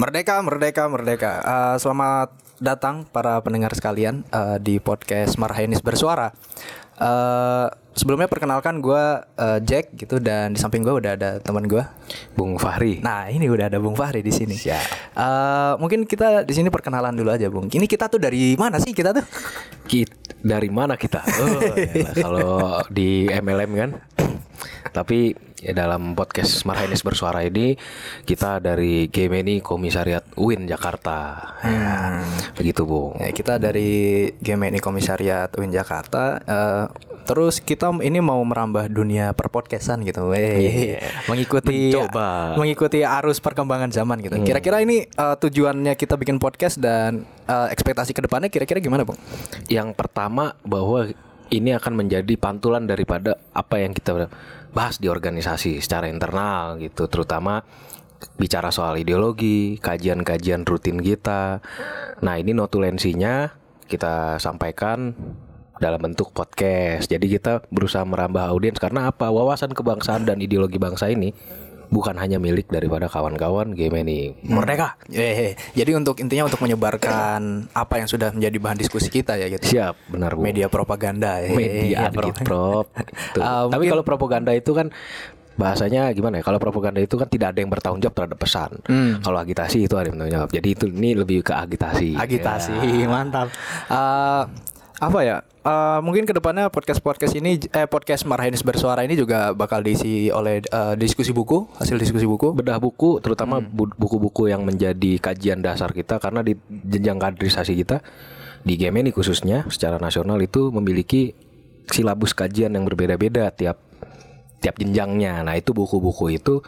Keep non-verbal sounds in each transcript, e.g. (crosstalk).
Merdeka, merdeka, merdeka. Uh, selamat datang para pendengar sekalian uh, di podcast Marhainis Bersuara. Uh, sebelumnya perkenalkan gue uh, Jack gitu dan di samping gue udah ada teman gue Bung Fahri. Nah ini udah ada Bung Fahri di sini. Uh, mungkin kita di sini perkenalan dulu aja Bung. Ini kita tuh dari mana sih kita tuh? Kita, dari mana kita? Oh, (laughs) kalau di MLM kan. Tapi ya dalam podcast Marhainis Bersuara ini kita dari Gemini Komisariat UIN Jakarta. Ya, begitu, Bung. Ya, kita dari Gemini Komisariat UIN Jakarta. Uh, terus kita ini mau merambah dunia perpodcastan gitu. Wey, Iya. mengikuti Mencoba. mengikuti arus perkembangan zaman gitu. Kira-kira ini uh, tujuannya kita bikin podcast dan uh, ekspektasi ke depannya kira-kira gimana, Bung? Yang pertama bahwa ini akan menjadi pantulan daripada apa yang kita bahas di organisasi secara internal gitu, terutama bicara soal ideologi, kajian-kajian rutin kita. Nah, ini notulensinya kita sampaikan dalam bentuk podcast. Jadi kita berusaha merambah audiens karena apa? Wawasan kebangsaan dan ideologi bangsa ini bukan hanya milik daripada kawan-kawan Gemini. Merdeka. Eh, jadi untuk intinya untuk menyebarkan apa yang sudah menjadi bahan diskusi kita ya gitu. Siap, benar Bu. Media propaganda ya. media Bro. dikit prop. Ah, tapi mungkin- kalau propaganda itu kan bahasanya gimana ya kalau propaganda itu kan tidak ada yang bertanggung jawab terhadap pesan Hmm. kalau agitasi itu ada yang bertanggung jawab jadi itu ini lebih ke agitasi agitasi Ya. mantap Eh, apa ya Eh, mungkin ke depannya podcast podcast ini eh podcast Marhainis bersuara ini juga bakal diisi oleh eh, diskusi buku hasil diskusi buku bedah buku terutama Hmm. bu- buku-buku yang menjadi kajian dasar kita karena di jenjang kaderisasi kita di Gemini khususnya secara nasional itu memiliki silabus kajian yang berbeda-beda tiap tiap jenjangnya. Nah, itu buku-buku itu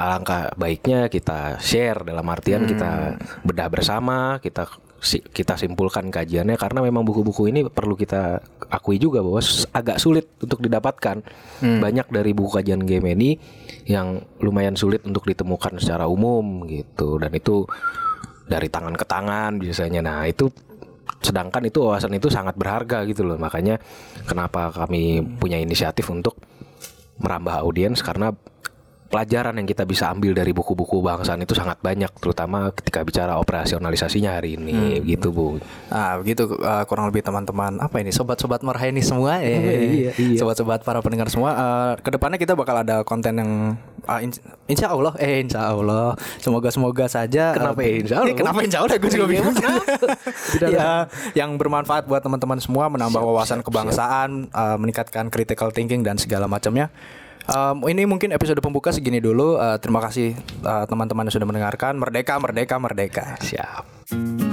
alangkah baiknya kita share dalam artian kita bedah bersama, kita kita simpulkan kajiannya karena memang buku-buku ini perlu kita akui juga bahwa agak sulit untuk didapatkan. Banyak dari buku kajian Gemini yang lumayan sulit untuk ditemukan secara umum gitu dan itu dari tangan ke tangan biasanya. Nah, itu sedangkan itu wawasan itu sangat berharga gitu loh. Makanya kenapa kami punya inisiatif untuk merambah audiens karena pelajaran yang kita bisa ambil dari buku-buku bangsaan itu sangat banyak terutama ketika bicara operasionalisasinya hari ini. Gitu Bu. Nah begitu eh, kurang lebih teman-teman apa ini sobat-sobat Marhainis semua eh, (laughs) iya, iya. sobat-sobat para pendengar semua eh, ke depannya kita bakal ada konten yang ah, in- insya Allah eh insya Allah. Semoga semoga saja Kenapa eh, ya insya Allah? eh, (laughs) kenapa insya Allah? Gue juga Iya, bingung. (laughs) Ya yang bermanfaat buat teman-teman semua menambah wawasan kebangsaan eh, meningkatkan critical thinking dan segala macamnya Um, ini mungkin episode pembuka segini dulu. Eh, terima kasih eh, teman-teman yang sudah mendengarkan. Merdeka, merdeka, merdeka. Siap.